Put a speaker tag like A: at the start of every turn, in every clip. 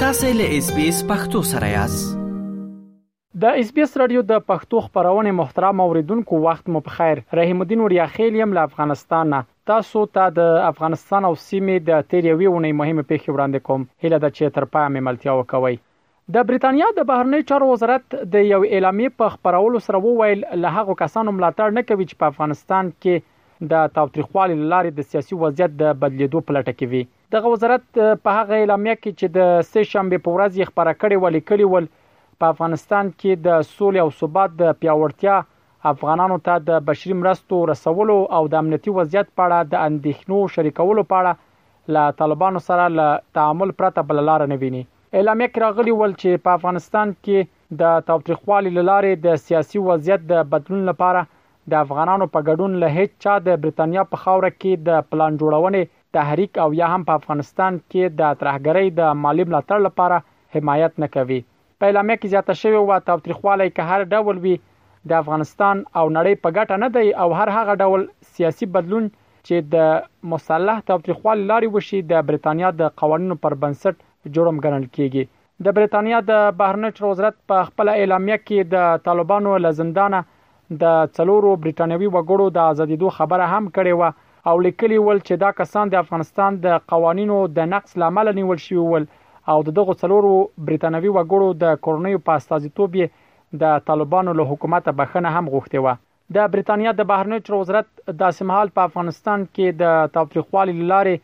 A: تاسو له اس بي اس پختو سره یاست
B: د اس بي اس رادیو د پښتو خبرونه محترم اوریدونکو وخت مو بخیر رحیم الدین وړیا خیل یم له افغانستان تاسو ته تا د افغانستان او سیمې د تیر یوې ونې مهمه پیښه وړاندې کوم هله د چې تر پای مې ملتیا وکوي د بریتانیا د بهرنیو چارو وزارت د یو اعلامیې په خپرولو سره وویل له هغو کسانو ملاتړ نه کوي چې په افغانستان کې د تاوتریخوالي له لارې د سیاسي وضعیت د بدلیدو په لټه کې وي دغه وزارت په هغه اعلامیه کې چې د سه شنبه په ورځ یې خبره کړې و لیکلي ول په افغانستان کې د سولې او ثبات د پیاوړتیا افغانانو ته د بشري مرستو رسولو او د امنیتي وضعیت په اړه د اندېښنو شریکولو په اړه له طالبانو سره له تعامل پرته بل لار نه ویني اعلامیه کې راغلي ول چې په افغانستان کې د تاوتریخوالي له لارې د سیاسي وضعیت د بدلون لپاره د افغانانو په ګډون له هیڅ چا د بریتانیا په خاوره کې د پلان جوړونې تحریک او یا هم په افغانستان کې د ترهګرۍ د مالي ملاتړ لپاره حمایت نه کوي. په اعلامیه کې زیاته شوې وه، تاوتریخوالی که هر ډول وي، د افغانستان او نړۍ په ګټه نه دی او هر هغه ډول سیاسي بدلون چې د مسلح تاوتریخوالي لارې وشي د بریتانیا د قوانینو پر بنسټ جرم ګڼل کیږي د بریتانیا د بهرنیو چارو وزارت په خپل اعلامیه کې د طالبانو له زندانه د څلورو بریټانیوي وګړو د ازادېدو خبره هم کړې و او لیکلي ول چې دا کسان د افغانستان د قوانینو د نقض لامل نیول شوی ول او د دغو څلورو بریتانیوي وګړو د کورنیو په استازیتوب یې د طالبانو له حکومت بخښنه هم غوښتې و د بریتانیا د بهرنیو چارو وزارت داسې مهال په افغانستان کې د تاوتریخوالي له لارې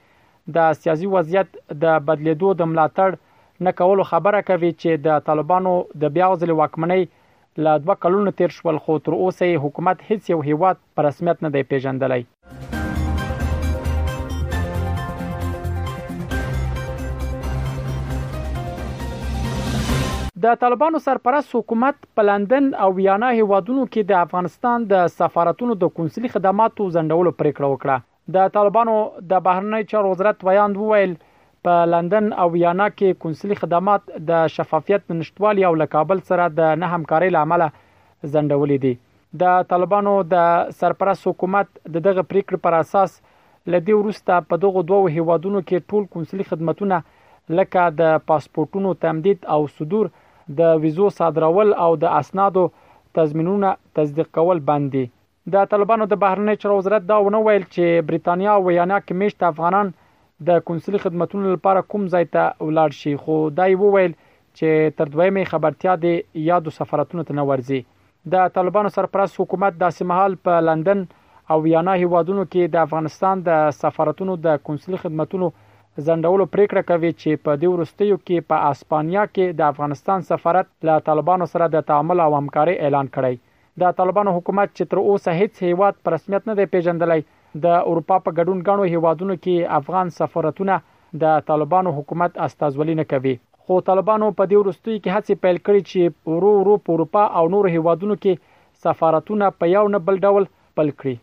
B: د سیاسي وضعیت د بدلیدو د ملاتړ نه کولو خبره کوي چې د طالبانو د بیا ځلې واکمنۍ له دوه کلونو تیر شول خو تر اوسه یې حکومت هیڅ یو هیواد په رسمیت نه دی پیژندلی. د طالبانو سرپرست حکومت په لندن او ویانا هیوادونو کې د افغانستان د سفارتونو د کونسلي خدماتو ځنډولو پریکړه وکړه د طالبانو د بهرنی چارو وزارت ویاند وویل په لندن او ویانا کې کونسلي خدمات د شفافیت نشټوالي او له کابل سره د نه همکارۍ لامل ځنډولې دي د طالبانو د سرپرست حکومت د دغه پریکړې پر اساس له دې وروسته په دغو دوو هیوادونو کې ټول کونسلي خدمتونه لکه د پاسپورتونو تمدید او صدور، د ویزو صادرول او د اسنادو تضمینونه تصدیق کول بند دي. د طالبانو د بهرنیو چارو وزارت دا ونه ویل چې بریتانیا او ویانا کې میشته افغانان د کونسلي خدمتونو لپاره کوم ځای ته ولاړ شي خو دا یې وویل چې تر دویمې خبرتیا دې یادو سفارتونو ته نه ورځي. د طالبانو سرپرست حکومت داسې مهال په لندن او ویانا هیوادونو کې د افغانستان د سفارتونو د کنسولي خدمتونو ځنډولو پریکړه کوي چې په دې ورستیو کې په اسپانیا کې د افغانستان سفارت له طالبانو سره د تعامل او همکاري اعلان کړی د طالبانو حکومت چې تر اوسه هیڅ هیواد په رسمیت نه دی پیژندلی د اروپا په ګډون غنو هیوادونو کې افغان سفارتونه د طالبانو حکومت استازولي نه کوي. خو طالبانو په دې وروستیو کې هڅې پیل کړي چې ورو ورو په اروپا او نورو هېوادونو کې سفارتونه په یو نه بل ډول خپل کړي.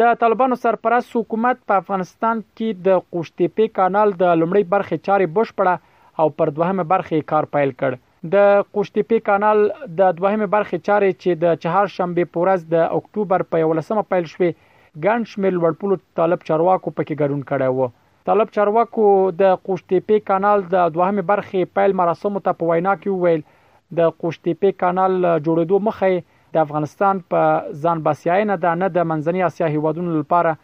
B: د طالبانو سرپرست حکومت په افغانستان کې د قوشتېپې کانال د لومړۍ برخې چارې بشپړه او پر دوهمې برخې یې کار پیل کړ. د قوشتېپې کانال د دوهمې برخې چارې چې د چهارشنبې په ورځ د اکتوبر په یولسمه پیل شوې، ګڼ شمېر لوړپوړو طالب چارواکو پکې ګډون کړی و. طالب چارواکو د قوشتېپې کانال د دوهمې برخې پیل مراسمو ته په وینا کې وویل، د قوشتېپې کانال له جوړېدو مخه یې د افغانستان په ځان بسیاینه ده نه د منځنۍ اسیا هېوادونو لپاره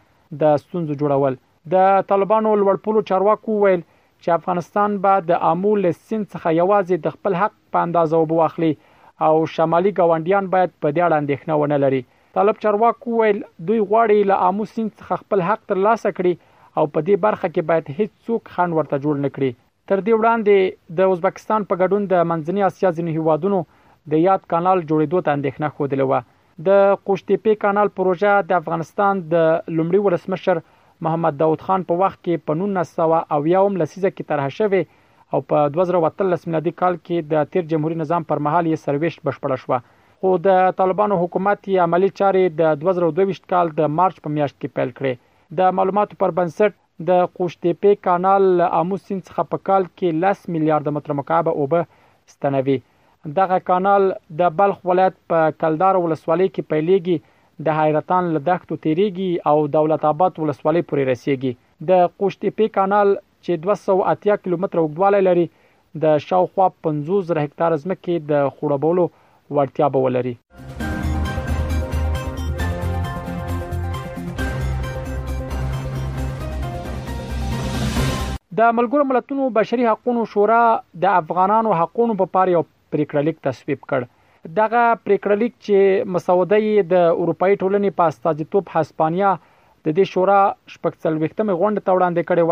B: د ستونزو جوړول. د طالبانو لوړ پولو چارواکو ویل چې افغانستان به د امو له سیند څخه یوازې د خپل حق په اندازه وبو اخلي او شمالي ګاونډیان باید په دې اړه اندېښنه ونه لري طالب چارواکو ویل دوی غواړي له امو سیند څخه خپل حق ترلاسه کړي او په دې برخه کې باید هیڅ څوک خنډ ورته جوړ نکړي تر دې وړاندې د ازبکستان په ګډون د منځنۍ اسیا ځینو هیوادونو د یاد کانال جوړېدو ته اندېښنه ښودلې و د قوشتېپې کانال پروژه د افغانستان د لومړي ولسمشر محمد داود خان په وخت کې په 1980 اوم لسیزه کې طرح شوې او په 2013 میلادي کال کې د تیر جمهوریت نظام پر مهال یې سرویشت بشپړه شوه خو د طالبانو حکومت یې عملی چارې د 2022 کال د مارچ په میاشت کې پیل کړې د معلوماتو پر بنسټ د قوش تېپې کانال له آمو سیند څخه په کال کې لس میلیارده متر مکعب اوبه ستنوي. دغه کانال د بلخ ولایت په کلدار ولسوالۍ کې پیلېږي، د حیرتان له دښتو تېرېږي او دولت اباد ولسوالۍ پورې رسېږي. د قوش تېپې کانال چې دوه سوه او اتیا کیلومتره اوږدوالی لري، د شاوخوا پنځوس زره هکتار ځمکې د خړوبولو وړتیا به ولري. د ملګرو ملتونو بشري حقوقو شورا د افغانانو حقوقو په پاره یو پریکړه لیک تصویب کړ. دغه پریکړه لیک چې مسوده یې د اروپאי ټولنې په استازیتوب هسپانیا د دې شورا شپږ څلوېښتمې غونډې ته وړاندې کړې و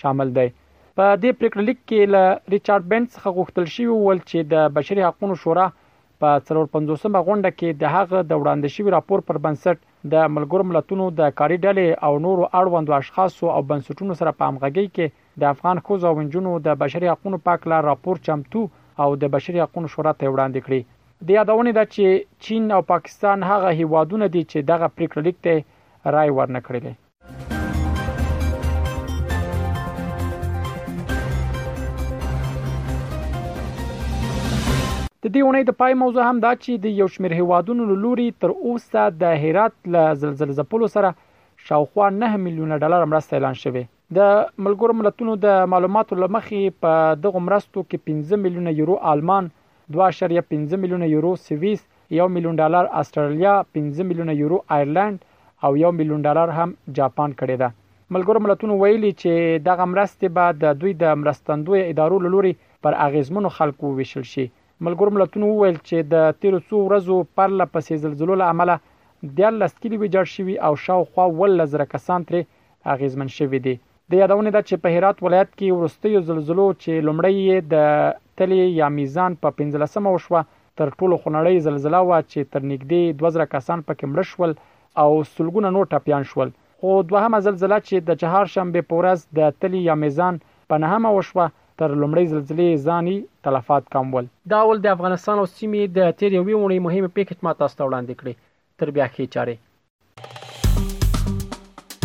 B: شامل دی. په دې پرېکړه لیک کې له ریچارډ بنټ څخه غوښتل شوي ول چې د بشري حقونو شورا په څلور پنځوس مه غونډه کې د هغه د وړاندې شوي راپور پر بنسټ د ملګرو ملتونو د کاري ډلې او نورو اړوندو اشخاصو او بنسټونو سره په همغږۍ کې د افغان ښځو او نجونو د بشري حقونو په هکله راپور چمتو او د بشري حقونو شورا ته یې وړاندې کړي. د یادونې ده چې چین او پاکستان هغه هېوادونه دي چې دغه پرېکړه لیک ته یې رایې ورنه کړلې. د دې اونۍ د پای موضوع هم دا چې د یو شمېر هیوادونو له لوري تر اوسه د هرات له زلزلې ځپلو سره شاوخوا 9 میلیونه ډالر مرسته اعلان شوه د ملګرو ملتونو د معلوماتو لمخې په دغه مرستو کې 15 میلیونه یورو آلمان 2.5 میلیونه یورو سویس، یو میلیون ډالر اسټرالیا، پنځه میلیونه یورو ایرلنډ او یو میلیون ډالر هم جاپان کړې ده. ملګرو ملتونو ویلي چې دغه مرستې به د دوی د مرستندویه ادارو له لوري پر اغېزمنو خلکو ووېشل شي. ملګرو ملتونو وویل چې د تېرو څو ورځو پرله پسې زلزلو له امله دیارلس کلي ویجاړ شوي او شاوخوا اوولس زره کسان ترې اغیزمن شوي دي. د یادونې ده چې په هرات ولایت کې وروستیو زلزلو چې لومړۍ یې د تلې یا میزان په پنځلس مه وشوه تر ټولو خونړۍ زلزله وه چې تر نږدې دوه زره کسان پکې مړه شول او سلګونه نور ټپیان شول خو دوهمه زلزله چې د چهار شنبې په ورځ د تلې یا میزان په نهه مه وشوه تر لومړۍ زلزلې ځاني تلفات کم ول. دا ول د افغانستان او سیمې د تیر یوې اوڼۍ مهمې پیښې چې ما تاسو ته وړاندې کړې. تر بیا ښې چارې.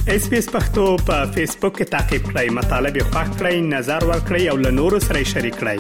C: اس پی اس پختو په فیسبوک کې تا کې پلی مطلب یو فاک کړئ نظر ور کړئ او له نورو سره شریک کړئ